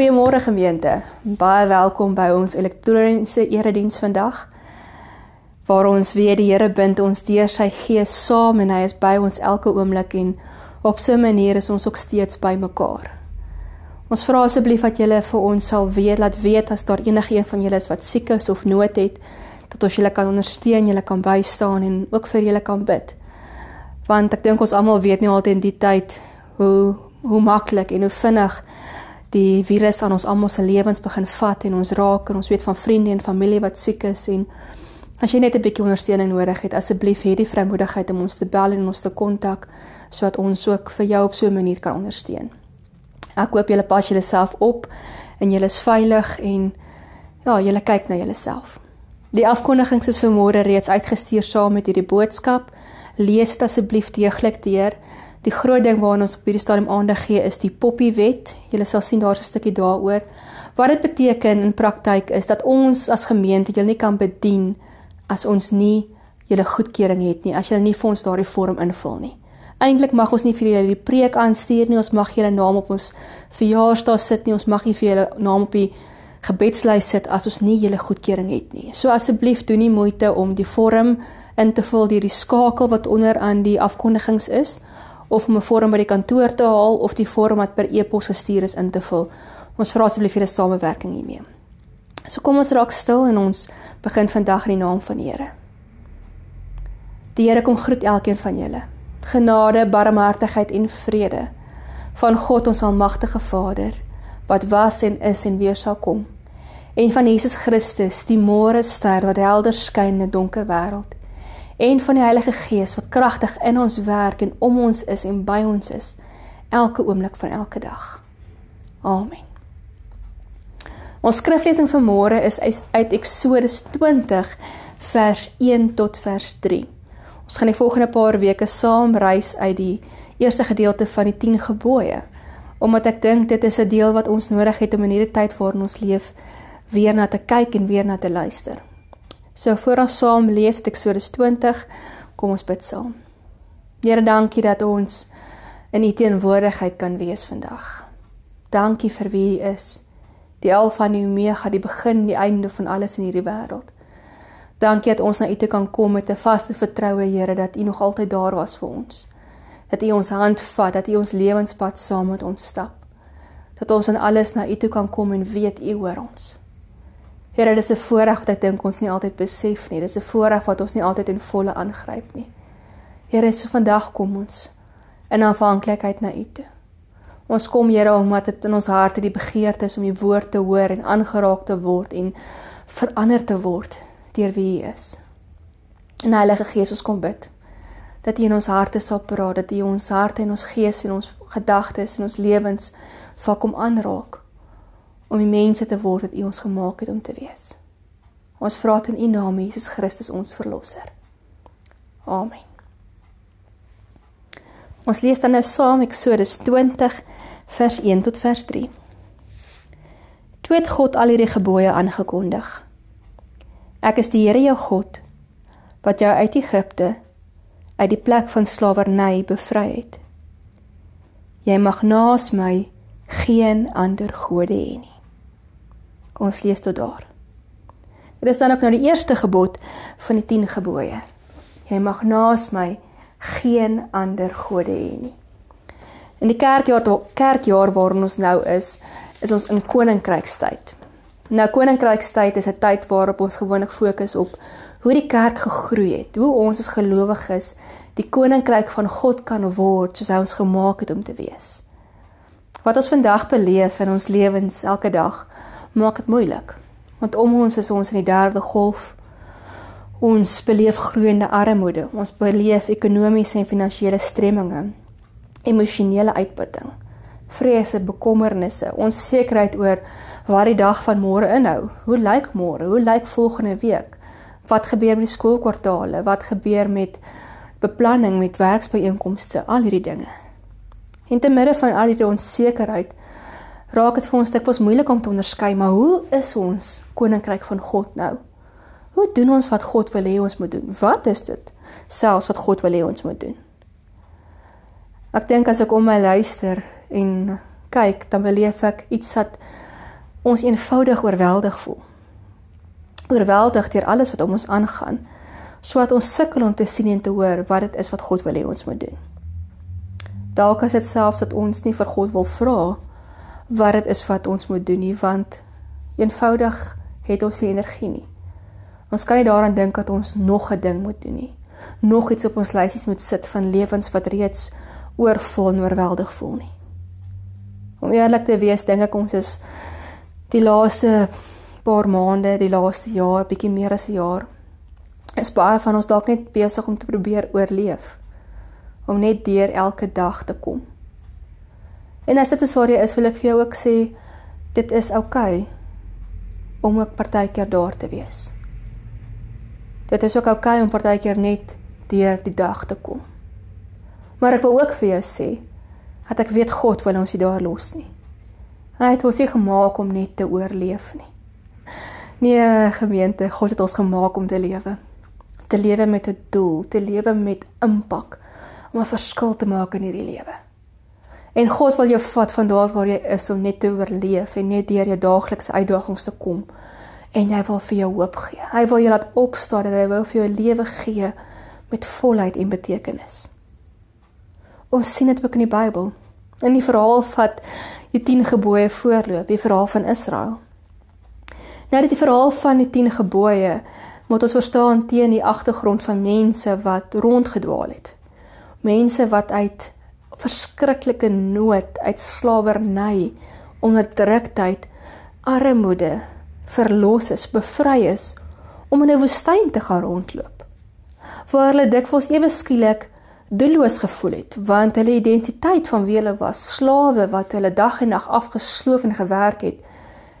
Goeiemôre gemeente. Baie welkom by ons elektroniese erediens vandag. Waar ons weer die Here bind ons deur sy gees saam en hy is by ons elke oomblik en op so 'n manier is ons ook steeds by mekaar. Ons vra asseblief dat julle vir ons sal weet, laat weet as daar enigiemand van julle is wat siek is of nood het, dat ons julle kan ondersteun, julle kan bystaan en ook vir julle kan bid. Want ek dink ons almal weet nie altyd in die tyd hoe hoe maklik en hoe vinnig die virus aan ons almal se lewens begin vat en ons raak en ons weet van vriende en familie wat siek is en as jy net 'n bietjie ondersteuning nodig het, asseblief hê die vrymoedigheid om ons te bel en ons te kontak sodat ons ook vir jou op so 'n manier kan ondersteun. Ek hoop julle pas julleself op en julle is veilig en ja, julle kyk na julleself. Die afkondigings is vanmôre reeds uitgestuur saam met hierdie boodskap. Lees dit asseblief deeglik deur. Die groot ding waarna ons op hierdie stadium aandag gee is die Poppy Wet. Julle sal sien daar's 'n stukkie daaroor. Wat dit beteken in praktyk is dat ons as gemeente julle nie kan bedien as ons nie julle goedkeuring het nie, as julle nie vir ons daardie vorm invul nie. Eintlik mag ons nie vir julle die preek aanstuur nie, ons mag julle naam op ons verjaarsdag sit nie, ons mag nie vir julle naam op die gebedslys sit as ons nie julle goedkeuring het nie. So asseblief doen nie moeite om die vorm in te vul deur die skakel wat onder aan die afkondigings is of om 'n vorm by die kantoor te haal of die vorm wat per e-pos gestuur is in te vul. Ons vra asseblief 'n samewerking hiermee. So kom ons raak stil en ons begin vandag in die naam van die Here. Die Here kom groet elkeen van julle. Genade, barmhartigheid en vrede van God ons almagtige Vader wat was en is en weer sal kom. En van Jesus Christus, die môre ster wat helder skyn in 'n donker wêreld en van die Heilige Gees wat kragtig in ons werk en om ons is en by ons is elke oomblik van elke dag. Amen. Ons skriflesing vir môre is uit Eksodus 20 vers 1 tot vers 3. Ons gaan die volgende paar weke saam reis uit die eerste gedeelte van die 10 gebooie omdat ek dink dit is 'n deel wat ons nodig het om in hierdie tyd waarin ons leef weer na te kyk en weer na te luister. So voor ons saam lees het Eksodus 20, kom ons bid saam. Here, dankie dat ons in U teenwoordigheid kan wees vandag. Dankie vir wie U is. Die Alfa en die Omega, die begin en die einde van alles in hierdie wêreld. Dankie dat ons na U toe kan kom met 'n vaste vertroue, Here, dat U nog altyd daar was vir ons. Dat U ons hand vat, dat U ons lewenspad saam met ons stap. Dat ons in alles na U toe kan kom en weet U hoor ons. Here, dis 'n voorreg wat ek dink ons nie altyd besef nie. Dis 'n voorreg wat ons nie altyd in volle aangryp nie. Here, so vandag kom ons in afhanklikheid na U toe. Ons kom Here omdat dit in ons harte die begeerte is om U woord te hoor en aangeraak te word en verander te word deur wie U is. En Heilige Gees, ons kom bid dat U in ons harte sal praat, dat U ons harte en ons gees en ons gedagtes en ons lewens sal kom aanraak om die mense te word wat U ons gemaak het om te wees. Ons vra dit in U naam, Jesus Christus, ons verlosser. Amen. Ons lees dan nou saam Eksodus 20 vers 1 tot vers 3. Toe het God al hierdie gebooie aangekondig. Ek is die Here jou God wat jou uit Egipte uit die plek van slawerny bevry het. Jy mag naas my geen ander gode hê nie. Ons lees tot daar. Dit is dan ook nou die eerste gebod van die 10 gebooie. Jy mag naas my geen ander gode hê nie. In die kerkjaar kerkjaar waarin ons nou is, is ons in koninkrykstyd. Nou koninkrykstyd is 'n tyd waarop ons gewoonlik fokus op hoe die kerk gegroei het, hoe ons as gelowiges die koninkryk van God kan word soos hy ons gemaak het om te wees. Wat ons vandag beleef in ons lewens elke dag, maak dit moeilik. Want om ons is ons in die derde golf. Ons beleef groeiende armoede, ons beleef ekonomiese en finansiële stremminge, emosionele uitputting, vrese, bekommernisse, onsekerheid oor wat die dag van môre inhou. Hoe lyk môre? Hoe lyk volgende week? Wat gebeur met die skoolkwartale? Wat gebeur met beplanning met werksbyeenkomste? Al hierdie dinge. En te midde van al hierdie onsekerheid raak dit vir ons dikwels moeilik om te onderskei, maar hoe is ons koninkryk van God nou? Hoe doen ons wat God wil hê ons moet doen? Wat is dit selfs wat God wil hê ons moet doen? Ek dink as ek om my luister en kyk, dan beleef ek iets wat ons eenvoudig oorweldig voel. Oorweldig deur alles wat om ons aangaan, sodat ons sukkel om te sien en te hoor wat dit is wat God wil hê ons moet doen. Dalk is dit selfs dat ons nie vir God wil vra wat dit is wat ons moet doen nie, want eenvoudig het ons nie energie nie. Ons kan nie daaraan dink dat ons nog 'n ding moet doen nie. Nog iets op ons lysies moet sit van lewens wat reeds oorvol en oorweldig voel nie. Om eerlik te wees, dink ek ons is die laaste paar maande, die laaste jaar, bietjie meer as 'n jaar, is baie van ons dalk net besig om te probeer oorleef. Om net deur elke dag te kom. En as dit is waar jy is, wil ek vir jou ook sê dit is oukei okay om ook partykeer daar te wees. Dit is ook oukei okay om partykeer net deur die dag te kom. Maar ek wil ook vir jou sê dat ek weet God wil ons nie daar los nie. Hy het ons nie gemaak om net te oorleef nie. Nee, gemeente, God het ons gemaak om te lewe. Te lewe met 'n doel, te lewe met impak om 'n verskil te maak in hierdie lewe. En God wil jou vat van daar waar jy is om net te oorleef en net deur jou daaglikse uitdagings te kom. En hy wil vir jou hoop gee. Hy wil jou laat opstaan en hy wil vir jou 'n lewe gee met volheid en betekenis. Ons sien dit ook in die Bybel. In die verhaal wat die 10 gebooie voorloop, die verhaal van Israel. Nou dit die verhaal van die 10 gebooie moet ons verstaan teen die agtergrond van mense wat rondgedwaal het. Mense wat uit verskriklike nood uit slawerny, onderdruktheid, armoede verlos is, bevry is om in 'n woestyn te gaan rondloop. Waar hulle dikwels ewe skielik doelloos gevoel het, want hulle identiteit van wie hulle was, slawe wat hulle dag en nag afgesloof en gewerk het,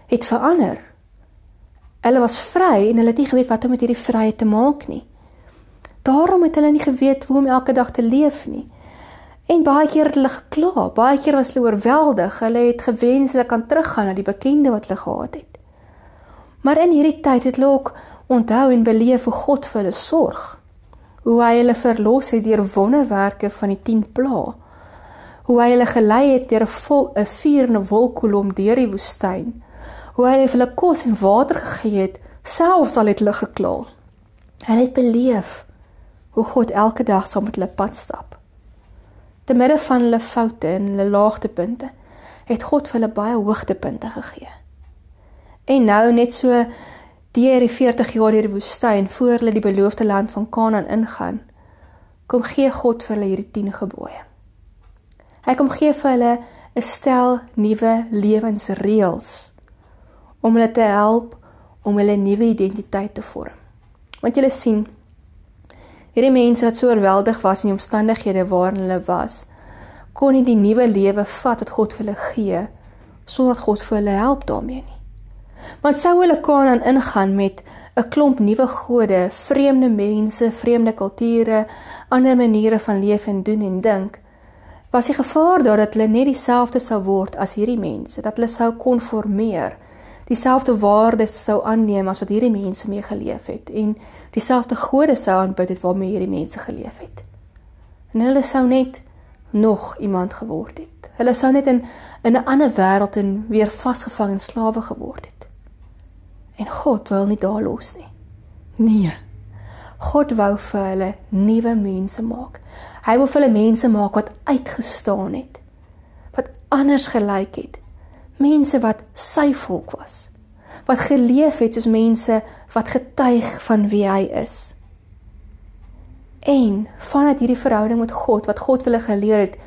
het verander. Hulle was vry en hulle het nie geweet wat om met hierdie vryheid te maak nie. Daarom het hulle nie geweet hoe om elke dag te leef nie. En baie keer het hulle gekla, baie keer was hulle oorweldig. Hulle het gewens hulle kan teruggaan na die bekende wat hulle gehad het. Maar in hierdie tyd het hulle ook onthou en beleef hoe God vir hulle sorg. Hoe hy hulle verlos het deur wonderwerke van die 10 plaae. Hoe hy hulle gelei het deur 'n vol 'n vuur en 'n wolkkolom deur die woestyn. Hoe hy hulle kos en water gegee het, selfs al het hulle gekla. Hulle het beleef hoe God elke dag saam met hulle pad stap te midde van hulle foute en hulle laagtepunte het God vir hulle baie hoogtepunte gegee. En nou net so deur die 40 jaar deur die woestyn voor hulle die beloofde land van Kanaan ingaan, kom gee God vir hulle hierdie 10 gebooie. Hy kom gee vir hulle 'n stel nuwe lewensreëls om hulle te help om hulle nuwe identiteit te vorm. Want julle sien, Hierdie mense wat so oorweldig was in die omstandighede waarin hulle was, kon nie die nuwe lewe vat wat God vir hulle gee sonder dat God vir hulle help daarmee nie. Want sou hulle Kanaan ingaan met 'n klomp nuwe gode, vreemde mense, vreemde kulture, ander maniere van leef en doen en dink, was die gevaar daar dat hulle net dieselfde sou word as hierdie mense, dat hulle sou konformeer dieselfde waardes sou aanneem as wat hierdie mense mee geleef het en dieselfde gode sou aanbid het waarmee hierdie mense geleef het. En hulle sou net nog iemand geword het. Hulle sou net in in 'n ander wêreld en weer vasgevang en slawe geword het. En God wil nie daar los nie. Nee. God wou vir hulle nuwe mense maak. Hy wou vir hulle mense maak wat uitgestaan het. Wat anders gelyk het mense wat sy volk was wat geleef het soos mense wat getuig van wie hy is. En vanuit hierdie verhouding met God wat God hulle geleer het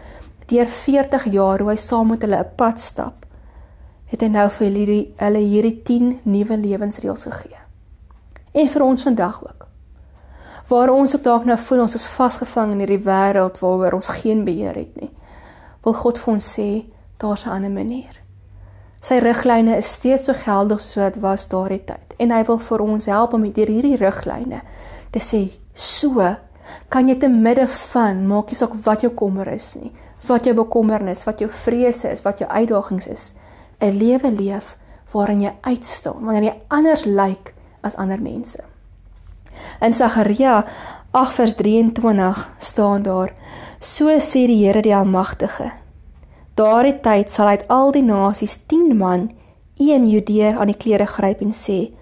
deur 40 jaar hoe hy saam met hulle 'n pad stap het hy nou vir hulle hulle hierdie 10 nuwe lewensreëls gegee. En vir ons vandag ook. Waar ons ook dalk nou voel ons is vasgevang in hierdie wêreld waaroor ons geen beheer het nie wil God vir ons sê daar's 'n ander manier Sy riglyne is steeds so geldig soos dit was daardie tyd. En hy wil vir ons help om deur hierdie riglyne te sê, so kan jy te midde van, maak nie saak wat jou kommer is nie, wat jou bekommernis, wat jou vrese is, wat jou uitdagings is, 'n lewe leef waarin jy uitstaan, wanneer jy anders lyk as ander mense. In Sagaria 8:23 staan daar: So sê die Here die Almagtige, Daardie tyd sal uit al die nasies 10 man een Judeer aan die klere gryp en sê: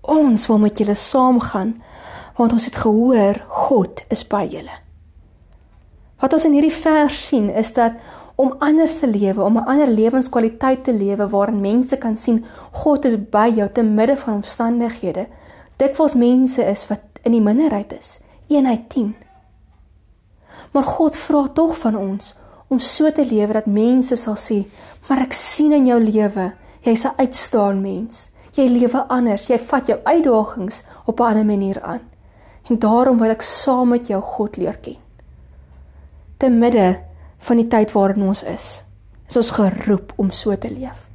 "Ons wil met julle saamgaan, want ons het gehoor God is by julle." Wat ons in hierdie vers sien is dat om anders te lewe, om 'n ander lewenskwaliteit te lewe waarin mense kan sien God is by jou te midde van omstandighede. Dikwels mense is wat in die minderheid is, 1 uit 10. Maar God vra tog van ons om so te lewe dat mense sal sê, "Maar ek sien in jou lewe, jy's 'n uitstaan mens. Jy lewe anders, jy vat jou uitdagings op 'n ander manier aan." En daarom wil ek saam met jou God leer ken. Te midde van die tyd waarin ons is, is ons geroep om so te leef.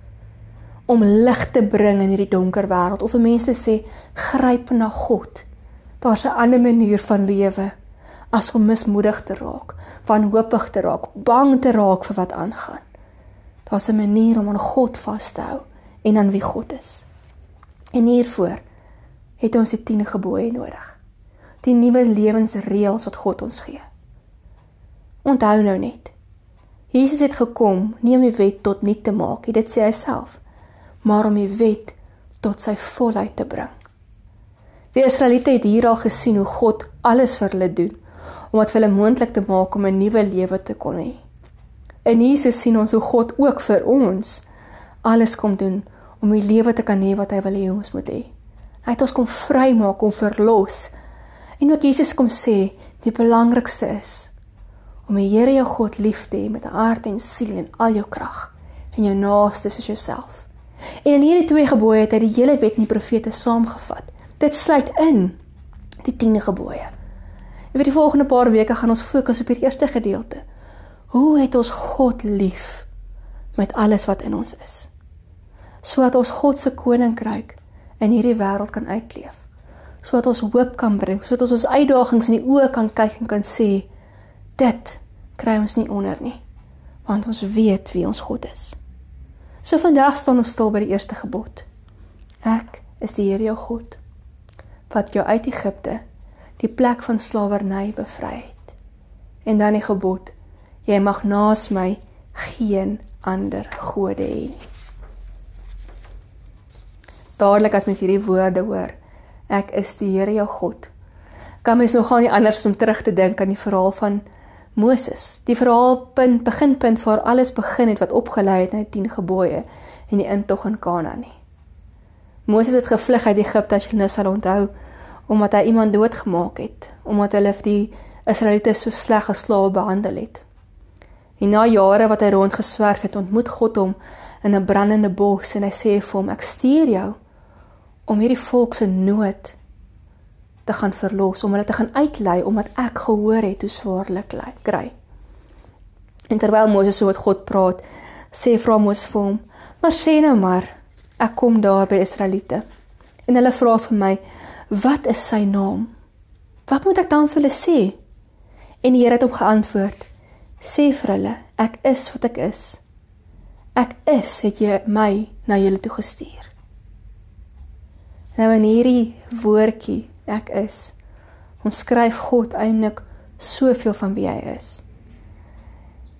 Om lig te bring in hierdie donker wêreld of om mense sê gryp na God. Daar's 'n ander manier van lewe as om mismoedig te raak, wanhoopig te raak, bang te raak vir wat aangaan. Daar's 'n manier om aan God vas te hou en aan wie God is. En hiervoor het ons die 10 gebooie nodig. Die nuwe lewensreëls wat God ons gee. Onthou nou net. Jesus het gekom nie om die wet tot nul te maak, dit sê hy self, maar om die wet tot sy volheid te bring. Die Israeliete het hier al gesien hoe God alles vir hulle doen om dit vir hulle moontlik te maak om 'n nuwe lewe te kon hê. En Jesus sien ons hoe God ook vir ons alles kom doen om 'n lewe te kan hê wat hy wil hê ons moet hê. Hy het ons kom vrymaak om verlos. En ook Jesus kom sê die belangrikste is om die Here jou God lief te hê met hart en siel en al jou krag en jou naaste soos jouself. En in hierdie twee gebooie het hy die hele wet en die profete saamgevat. Dit sluit in die 10de gebooie. Vir die volgende paar weke gaan ons fokus op hierdie eerste gedeelte. Hoe het ons God lief met alles wat in ons is? Sodat ons God se koninkryk in hierdie wêreld kan uitleef. Sodat ons hoop kan bring, sodat ons ons uitdagings in die oë kan kyk en kan sê dit kry ons nie onder nie want ons weet wie ons God is. So vandag staan ons stil by die eerste gebod. Ek is die Here jou God wat jou uit Egipte, die plek van slawerny bevry het. En dan die gebod: Jy mag naas my geen ander gode hê nie. Dadelik as mens hierdie woorde hoor, ek is die Here jou God, kan mens nogal nie anders om terug te dink aan die verhaal van Moses, die verhaalpunt, beginpunt waar alles begin het wat opgelei het na die 10 gebooie en die intog in Kanaan nie. Moses het gevlug uit Egipte, as jy nou sal onthou, omdat hy iemand doodgemaak het, omdat hulle die Israeliete so sleg geslawe behandel het. En na jare wat hy rondgeswerf het, ontmoet God hom in 'n brandende bos en hy sê vir hom: "Ek stuur jou om hierdie volk se nood te gaan verlos, om hulle te gaan uitlei omdat ek gehoor het hoe swaar hulle kry. En terwyl Moses so met God praat, sê vra Moses vir hom: "Maar sê nou maar, ek kom daar by Israeliete." En hulle vra vir my: "Wat is sy naam? Wat moet ek dan vir hulle sê?" En die Here het hom geantwoord: "Sê vir hulle: Ek is wat ek is. Ek is het jy my na julle toe gestuur." Nou in hierdie woordjie ek is. Ons skryf God eintlik soveel van wie hy is.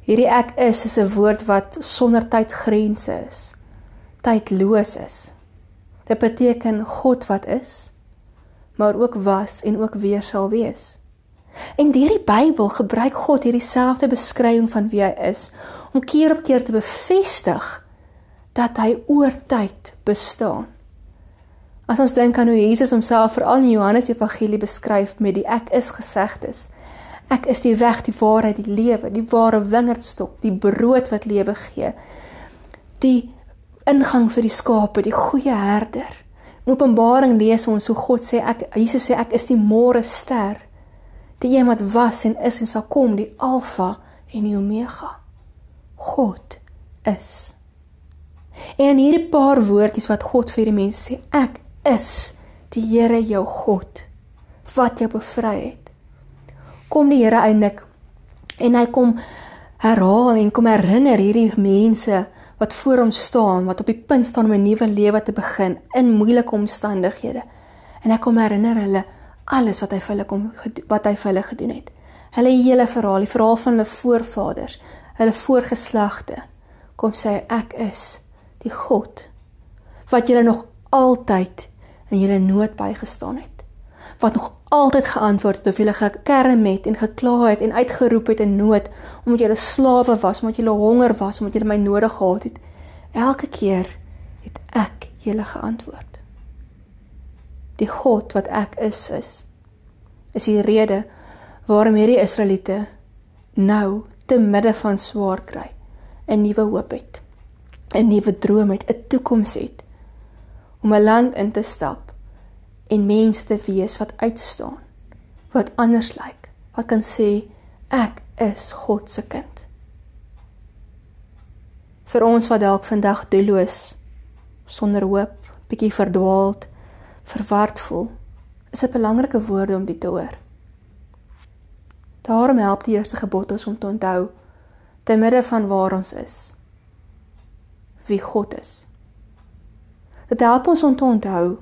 Hierdie ek is is 'n woord wat sonder tydgrense is. Tydloos is. Dit beteken God wat is, maar ook was en ook weer sal wees. En deur die Bybel gebruik God hierdie selfde beskrywing van wie hy is om keer op keer te bevestig dat hy oor tyd bestaan. As ons dink aan hoe Jesus homself veral in Johannes Evangelie beskryf met die ek is gesegdes. Ek is die weg, die waarheid, die lewe, die ware wingerdstok, die brood wat lewe gee. Die ingang vir die skape, die goeie herder. In Openbaring lees ons hoe God sê ek Jesus sê ek is die môre ster. Die een wat was en is en sal kom, die Alfa en die Omega. God is. En in hierdie paar woordjies wat God vir die mense sê, ek is die Here jou God wat jou bevry het. Kom die Here eintlik en hy kom herhaal en kom herinner hierdie mense wat voor hom staan, wat op die punt staan om 'n nuwe lewe te begin in moeilike omstandighede. En hy kom herinner hulle alles wat hy vir hulle kom wat hy vir hulle gedoen het. Hulle hele verhaal, die verhaal van hulle voorvaders, hulle voorgeslagte. Kom sê ek is die God wat julle nog altyd in julle nood bygestaan het. Wat nog altyd geantwoord het of julle gekerm het en gekla het en uitgeroep het in nood omdat julle slawe was, omdat julle honger was, omdat julle my nodig gehad het. Elke keer het ek julle geantwoord. Die God wat ek is is is die rede waarom hierdie Israeliete nou te midde van swaar kry 'n nuwe hoop het, 'n nuwe droom het, 'n toekoms het om 'n land in te stap en mense te wees wat uitstaan, wat anders lyk, wat kan sê ek is God se kind. Vir ons wat dalk vandag doelloos, sonder hoop, bietjie verdwaald, verward voel, is dit belangrike woorde om dit te hoor. Daarom help die eerste gebod ons om te onthou te midde van waar ons is wie God is. Dit help ons om te onthou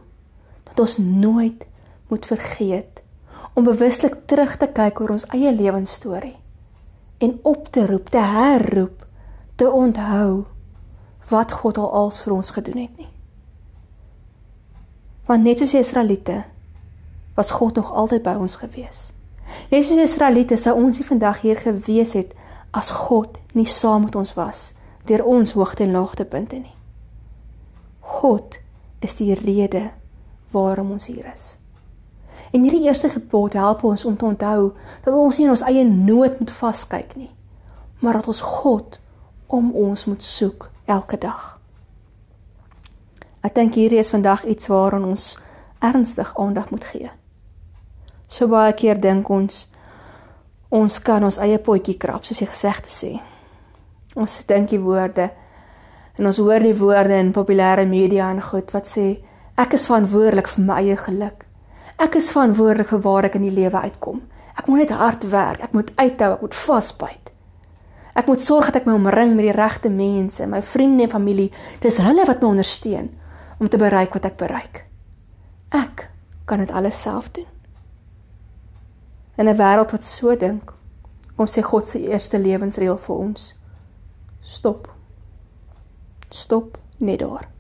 dat ons nooit moet vergeet om bewuslik terug te kyk oor ons eie lewensstorie en op te roep, te herroep, te onthou wat God al als vir ons gedoen het nie. Want net soos die Israeliete was God nog altyd by ons gewees. Net soos die Israeliete sou ons nie vandag hier gewees het as God nie saam met ons was deur ons hoogte en laagtepunte nie. God is die rede waarom ons hier is. En hierdie eerste gebod help ons om te onthou dat ons nie in ons eie nood moet vaskyk nie, maar dat ons God om ons moet soek elke dag. Ek dink hierdie is vandag iets waaraan ons ernstig aandag moet gee. So baie keer dink ons ons kan ons eie potjie krap, soos die gesegde sê. Ons dink die woorde en ons hoor die woorde in populêre media en goed wat sê ek is verantwoordelik vir my eie geluk. Ek is verantwoordelik vir waar ek in die lewe uitkom. Ek moet net hard werk, ek moet uithou, ek moet vasbyt. Ek moet sorg dat ek my omring met die regte mense, my vriende en familie. Dis hulle wat my ondersteun om te bereik wat ek bereik. Ek kan dit alles self doen. In 'n wêreld wat so dink, kom sê God se eerste lewensreël vir ons: Stop. Stop net daar.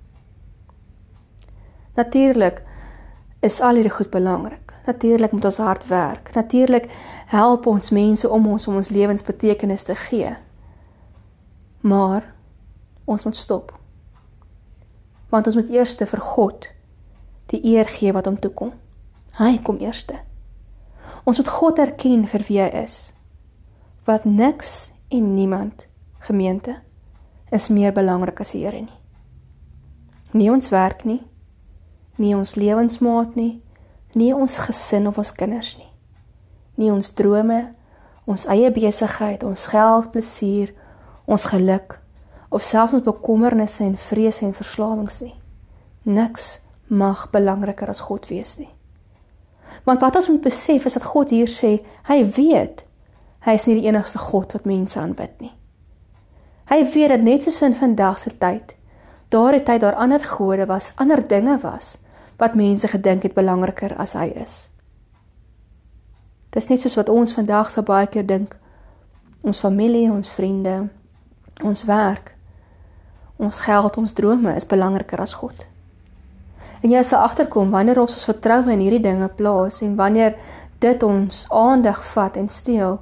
Natuurlik is al hierdie goed belangrik. Natuurlik moet ons hard werk. Natuurlik help ons mense om ons om ons lewens betekenis te gee. Maar ons moet stop. Want ons moet eers vir God die eer gee wat hom toekom. Hy kom eerste. Ons moet God erken vir wie hy is. Wat niks en niemand gemeente is meer belangrik as die Here nie. Nie ons werk nie, nie ons lewensmaat nie, nie ons gesin of ons kinders nie. Nie ons drome, ons eie besigheid, ons geld, plesier, ons geluk of selfs ons bekommernisse en vrese en verslawings nie. Niks mag belangriker as God wees nie. Want wat ons moet besef is dat God hier sê, hy weet hy is nie die enigste God wat mense aanbid nie. Hy weet dat net soos in vandag se tyd, daardie tyd daar ander gode was, ander dinge was wat mense gedink het belangriker as hy is. Dis net soos wat ons vandag so baie keer dink ons familie, ons vriende, ons werk, ons geld, ons drome is belangriker as God. En jy sal agterkom wanneer ons ons vertroue in hierdie dinge plaas en wanneer dit ons aandag vat en steel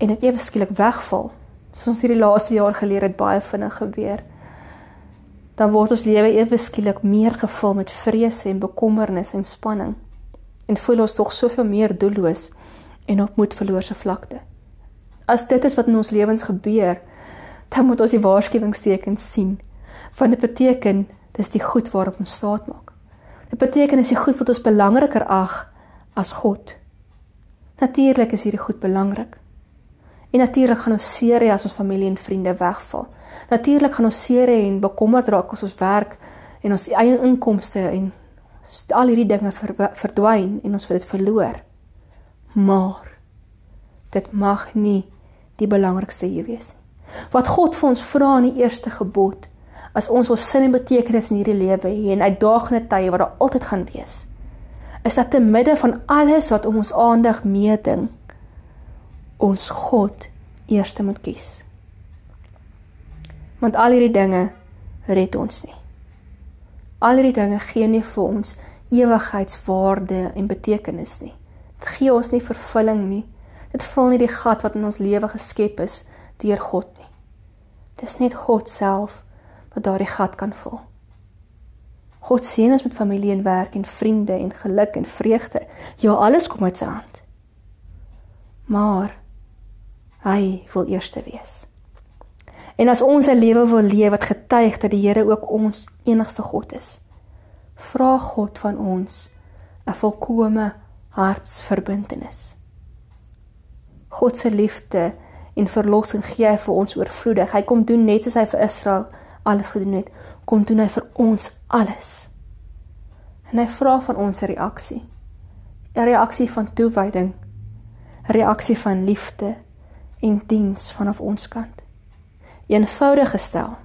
en dit ewe skielik wegval. Soos ons hierdie laaste jaar geleer het baie vinnig gebeur. Dan word ons lewe ewe skielik meer gevul met vrese en bekommernis en spanning en voel ons tog soveel meer doelloos en op moedverlore vlakte. As dit is wat in ons lewens gebeur, dan moet ons die waarskuwingstekens sien. Want dit beteken dis die goed waarop ons staat maak. Dit beteken is die goed wat ons belangriker ag as God. Natuurlik is hierdie goed belangrik. En natuurlik gaan ons seer hê as ons familie en vriende wegval. Natuurlik gaan ons seer hê en bekommerd raak as ons werk en ons eie inkomste en al hierdie dinge ver, verdwyn en ons vir dit verloor. Maar dit mag nie die belangrikste hier wees nie. Wat God vir ons vra in die eerste gebod as ons ons sin en betekenis in hierdie lewe hê en uitdagende tye wat daar altyd gaan wees is dat te midde van alles wat om ons aandag meeding ons God eerste moet kies want al hierdie dinge red ons nie Al hierdie dinge gee nie vir ons ewigheidswaarde en betekenis nie. Dit gee ons nie vervulling nie. Dit vul nie die gat wat in ons lewe geskep is deur God nie. Dis net God self wat daardie gat kan vul. God seën ons met familie en werk en vriende en geluk en vreugde. Ja, alles kom uit sy hand. Maar hy wil eerste wees. En as ons 'n lewe wil leef wat getuig dat die Here ook ons enigste God is, vra God van ons 'n volkomme hartsverbintenis. God se liefde en verlossing gee hy vir ons oorvloedig. Hy kom doen net soos hy vir Israel alles gedoen het, kom doen hy vir ons alles. En hy vra van ons 'n reaksie. 'n Reaksie van toewyding, 'n reaksie van liefde en diens vanaf ons kant. Eenvoudig gestel.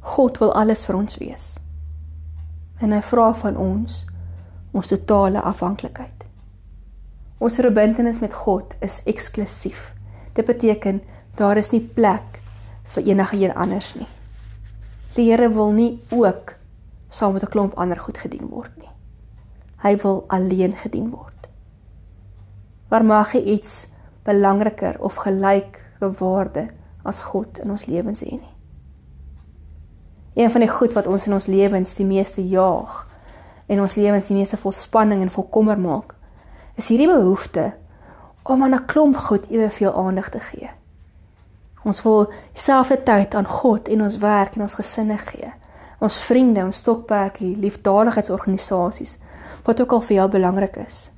God wil alles vir ons wees. En hy vra van ons ons totale afhanklikheid. Ons verbintenis met God is eksklusief. Dit beteken daar is nie plek vir enige een anders nie. Die Here wil nie ook saam met 'n klomp ander goed gedien word nie. Hy wil alleen gedien word. Waar mag hy iets belangriker of gelyk gewaarde as God in ons lewens hê nie? Een van die goed wat ons in ons lewens die meeste jaag en ons lewens die meeste vol spanning en vol kommer maak, is hierdie behoefte om aan 'n klomp goed eweveel aandag te gee. Ons wil dieselfde tyd aan God en ons werk en ons gesinne gee. Ons vriende, ons stokperdjie, liefdadigheidsorganisasies, wat ook al vir jou belangrik is.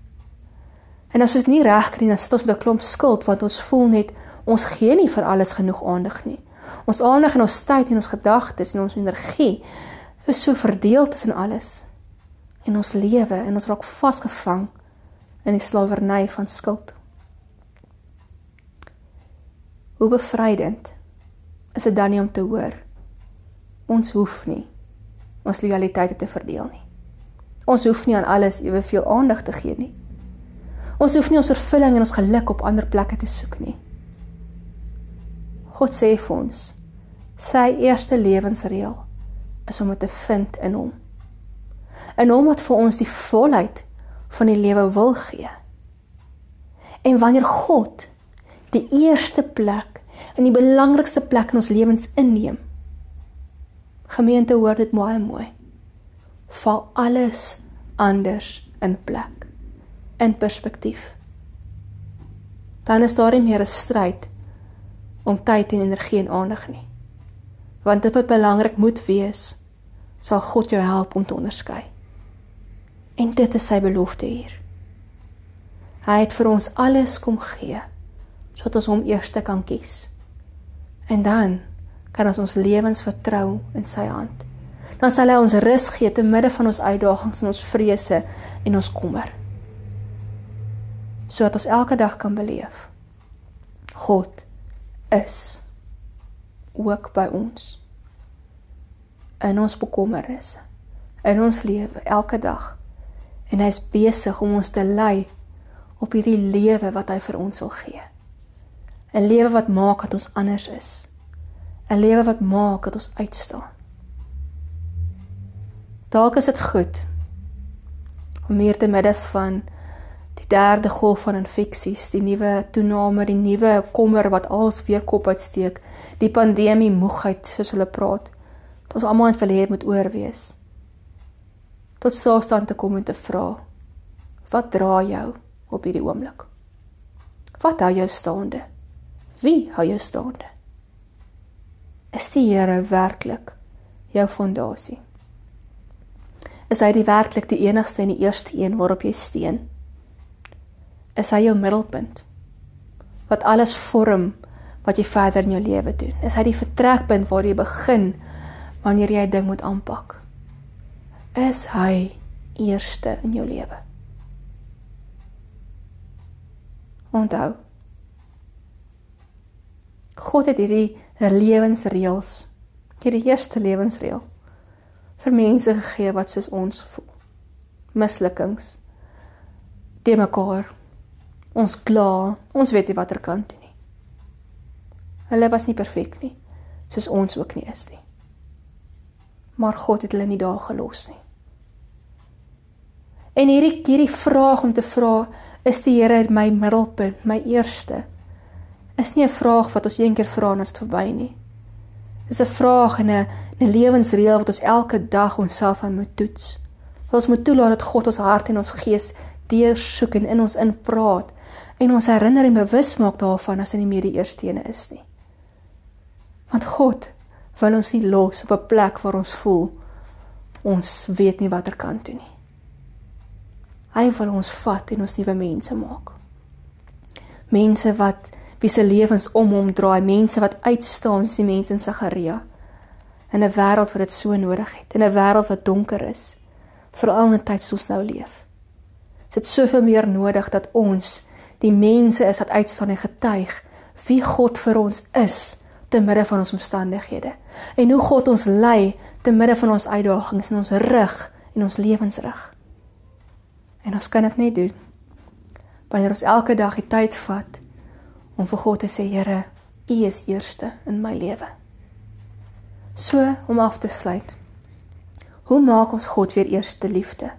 En as ons nie reg kry nie, dan sit ons met 'n klomp skuld want ons voel net ons gee nie vir alles genoeg aandag nie. Ons aandag en ons tyd en ons gedagtes en ons energie is so verdeel tussen alles in ons lewe en ons raak vasgevang in die slawerny van skuld. Hoe bevrydend is dit dan nie om te hoor ons hoef nie ons lojaliteite te verdeel nie. Ons hoef nie aan alles eweveel aandag te gee nie. Ons hoef nie ons vervulling en ons geluk op ander plekke te soek nie. God sê vir ons sy eerste lewensreël is om dit te vind in hom. In hom wat vir ons die volheid van die lewe wil gee. En wanneer God die eerste plek en die belangrikste plek in ons lewens inneem. Gemeente hoor dit mooi mooi. Val alles anders in plek in perspektief. Dan is daar nie meer 'n stryd om tyd en energie en aandag nie. Want dit wat belangrik moet wees, sal God jou help om te onderskei. En dit is sy belofte hier. Hy het vir ons alles kom gee sodat ons hom eerste kan kies. En dan kan ons ons lewens vertrou in sy hand. Dan sal hy ons rus gee te midde van ons uitdagings en ons vrese en ons kommer. Sodat ons elke dag kan beleef. God is ook by ons. In ons bekommernisse in ons lewe elke dag. En hy is besig om ons te lei op hierdie lewe wat hy vir ons wil gee. 'n lewe wat maak dat ons anders is. 'n lewe wat maak dat ons uitstaan. Dalk is dit goed om hier te midde van derde golf van infeksies die nuwe toename die nuwe kommer wat als weer kop uitsteek. Die pandemie moegheid soos hulle praat. Dat ons almal in verleer moet oorwees tot stilstand te kom en te vra wat dra jou op hierdie oomblik? Wat hou jou staande? Wie hou jou staande? Is die Here werklik jou fondasie? Is hy die werklik die enigste en die eerste een waarop jy steun is hy jou middelpunt wat alles vorm wat jy verder in jou lewe doen. Is hy die vertrekpunt waar jy begin wanneer jy 'n ding moet aanpak? Is hy eerste in jou lewe? Onthou. God het hierdie lewensreëls, hierdie eerste lewensreël vir mense gegee wat soos ons voel. Mislukkings. Te mekaar. Ons kla, ons weet nie watter kant toe nie. Hulle was nie perfek nie, soos ons ook nie is nie. Maar God het hulle nie daar gelos nie. En hierdie hierdie vraag om te vra, is die Here my middelpunt, my eerste? Is nie 'n vraag wat ons een keer vra en dit is verby nie. Dis 'n vraag en 'n 'n lewensreël wat ons elke dag onsself aan moet toets. Wat ons moet toelaat dat God ons hart en ons gees deursoek en in ons inpraat en ons herinner en bewus maak daarvan as hy nie meer die eerste een is nie. Want God wil ons nie los op 'n plek waar ons voel ons weet nie watter kant toe nie. Hy wil ons vat en ons nuwe mense maak. Mense wat wie se lewens om hom draai, mense wat uitstaan soos die mense in Sagaria in 'n wêreld wat dit so nodig het, in 'n wêreld wat donker is, veral in 'n tyd soos nou leef. Dit soveel meer nodig dat ons die mense is wat uitstaan en getuig wie God vir ons is te midde van ons omstandighede en hoe God ons lei te midde van ons uitdagings en ons rig en ons lewensrig. En ons kan dit net doen wanneer ons elke dag die tyd vat om vir God te sê, Here, U is eerste in my lewe. So om af te sluit. Hoe maak ons God weer eerste liefde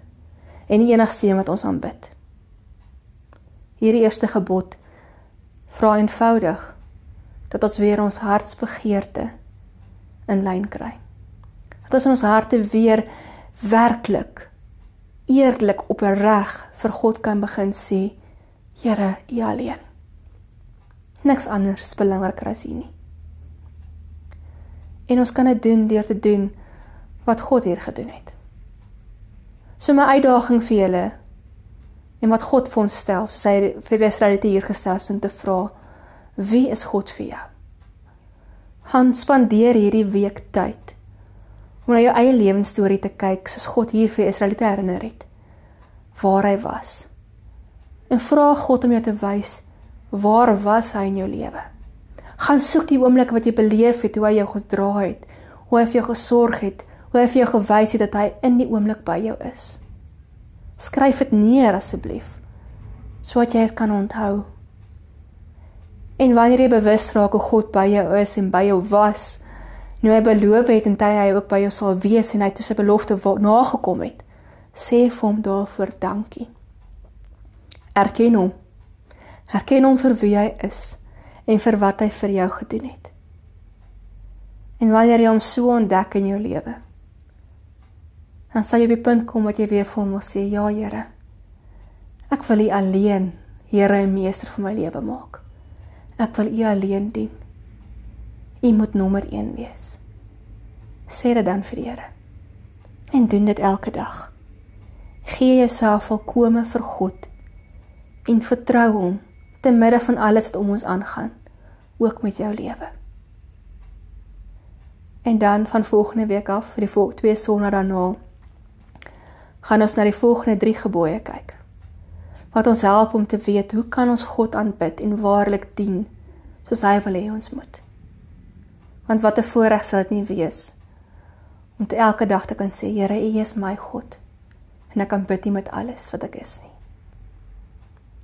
en die enigste een wat ons aanbid? Hierdie eerste gebod vra eenvoudig dat ons weer ons hartsbegeerte in lyn kry. Dat ons in ons harte weer werklik eerlik opreg vir God kan begin sê, Here, U alleen. Niks anders is belangriker as U nie. En ons kan dit doen deur te doen wat God hier gedoen het. So my uitdaging vir julle en wat God vir ons stel, soos hy vir die Israeliete hier gestel het om te vra, wie is God vir jou? Han spandeer hierdie week tyd om na jou eie lewensstorie te kyk soos God hier vir Israeliete herinner het waar hy was. En vra God om jou te wys Waar was hy in jou lewe? Gaan soek die oomblik wat jy beleef het hoe hy jou gedra het, hoe hy vir jou gesorg het, hoe hy vir jou gewys het dat hy in die oomblik by jou is. Skryf dit neer asseblief sodat jy dit kan onthou. En wanneer jy bewus raak hoe God by jou is en by jou was, nou hy beloof het en hy ook by jou sal wees en hy het sy belofte nagekom het, sê vir hom daarvoor dankie. Erken hom Herken hom vir wie hy is en vir wat hy vir jou gedoen het. En wanneer jy hom so ontdek in jou lewe, dan sal jy by 'n punt kom wat jy weer vir hom wil sê, "Ja, Here. Ek wil U alleen Here en Meester van my lewe maak. Ek wil U alleen dien. U moet nommer 1 wees." Sê dit dan vir die Here. En doen dit elke dag. Gee jouself volkome vir God en vertrou hom te midde van alles wat om ons aangaan, ook met jou lewe. En dan van volgende week af vir die twee sonna daarna gaan ons na die volgende 3 gebooie kyk. Wat ons help om te weet hoe kan ons God aanbid en waarlik dien soos hy wil hê ons moet. Want wat 'n voorreg sal dit nie wees om te elke dag te kan sê Here, U is my God en ek kan bid U met alles wat ek is nie.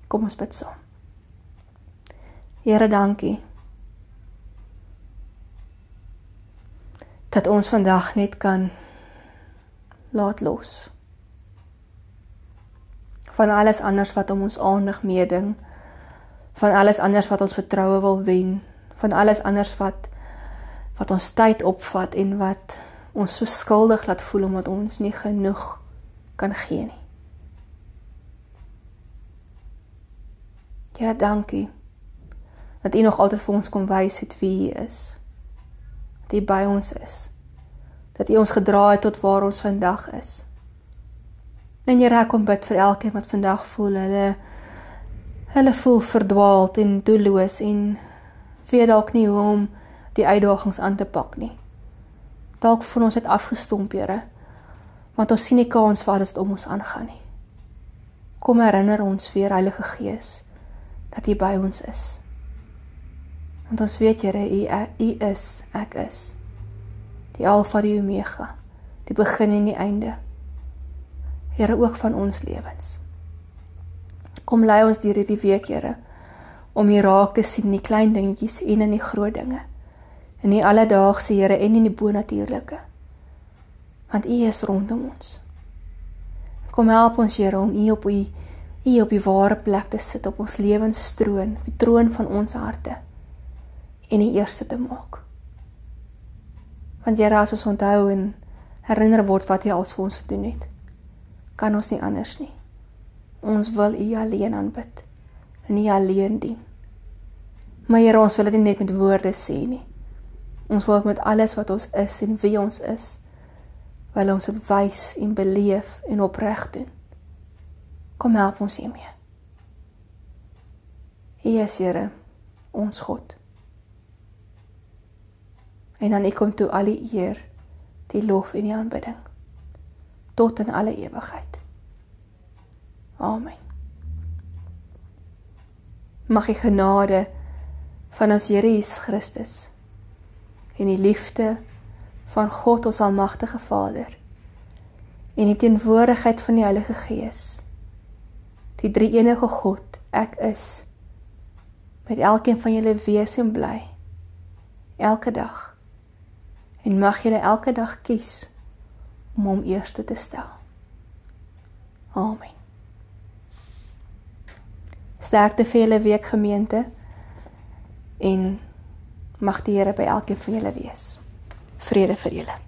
Kom ons bid saam. Here, dankie. Dat ons vandag net kan laat los. Van alles anders wat om ons aandag meeding, van alles anders wat ons vertroue wil wen, van alles anders wat wat ons tyd opvat en wat ons so skuldig laat voel omdat ons nie genoeg kan gee nie. Here, dankie dat U nog altyd vir ons kom wys het wie U is. Dat U by ons is. Dat U ons gedra het tot waar ons vandag is. En Here, ek kom bid vir elkeen wat vandag voel hulle hulle voel verdwaald en doelloos en weet dalk nie hoe om die uitdagings aan te pak nie. Dalk voel ons het afgestomp, Here. Want ons sien nie kans vir alles wat om ons aangaan nie. Kom herinner ons weer Heilige Gees dat U by ons is. Want ons weet Here, U U is, ek is. Die Alfa die Omega, die begin en die einde. Here ook van ons lewens. Kom lei ons deur hierdie week, Here, om U raak te sien in die klein dingetjies en in die groot dinge. In die alledaagse, Here, en in die bonatuurlike. Want U is rondom ons. Kom help ons Here om U op U U op die ware plek te sit op ons lewenstroon, die troon van ons harte en die eerste te maak. Want Here, as ons onthou en herinner word wat U al vir ons gedoen het, kan ons nie anders nie. Ons wil U alleen aanbid en U alleen dien. Maar Here, ons wil dit nie net met woorde sê nie. Ons wil met alles wat ons is en wie ons is, wil ons dit wys en beleef en opreg doen. Kom help ons hiermee. Jesus, Here, ons God. En dan ek kom toe al die eer, die lof en die aanbidding tot in alle ewigheid. Amen. Mag die genade van ons Here Jesus Christus en die liefde van God ons almagtige Vader en die teenwoordigheid van die Heilige Gees die drie enige God ek is met elkeen van julle wees en bly elke dag en mag julle elke dag kies om hom eerste te stel. Amen. Sterkte vir julle week gemeente en mag die Here by elkeen van julle wees. Vrede vir julle.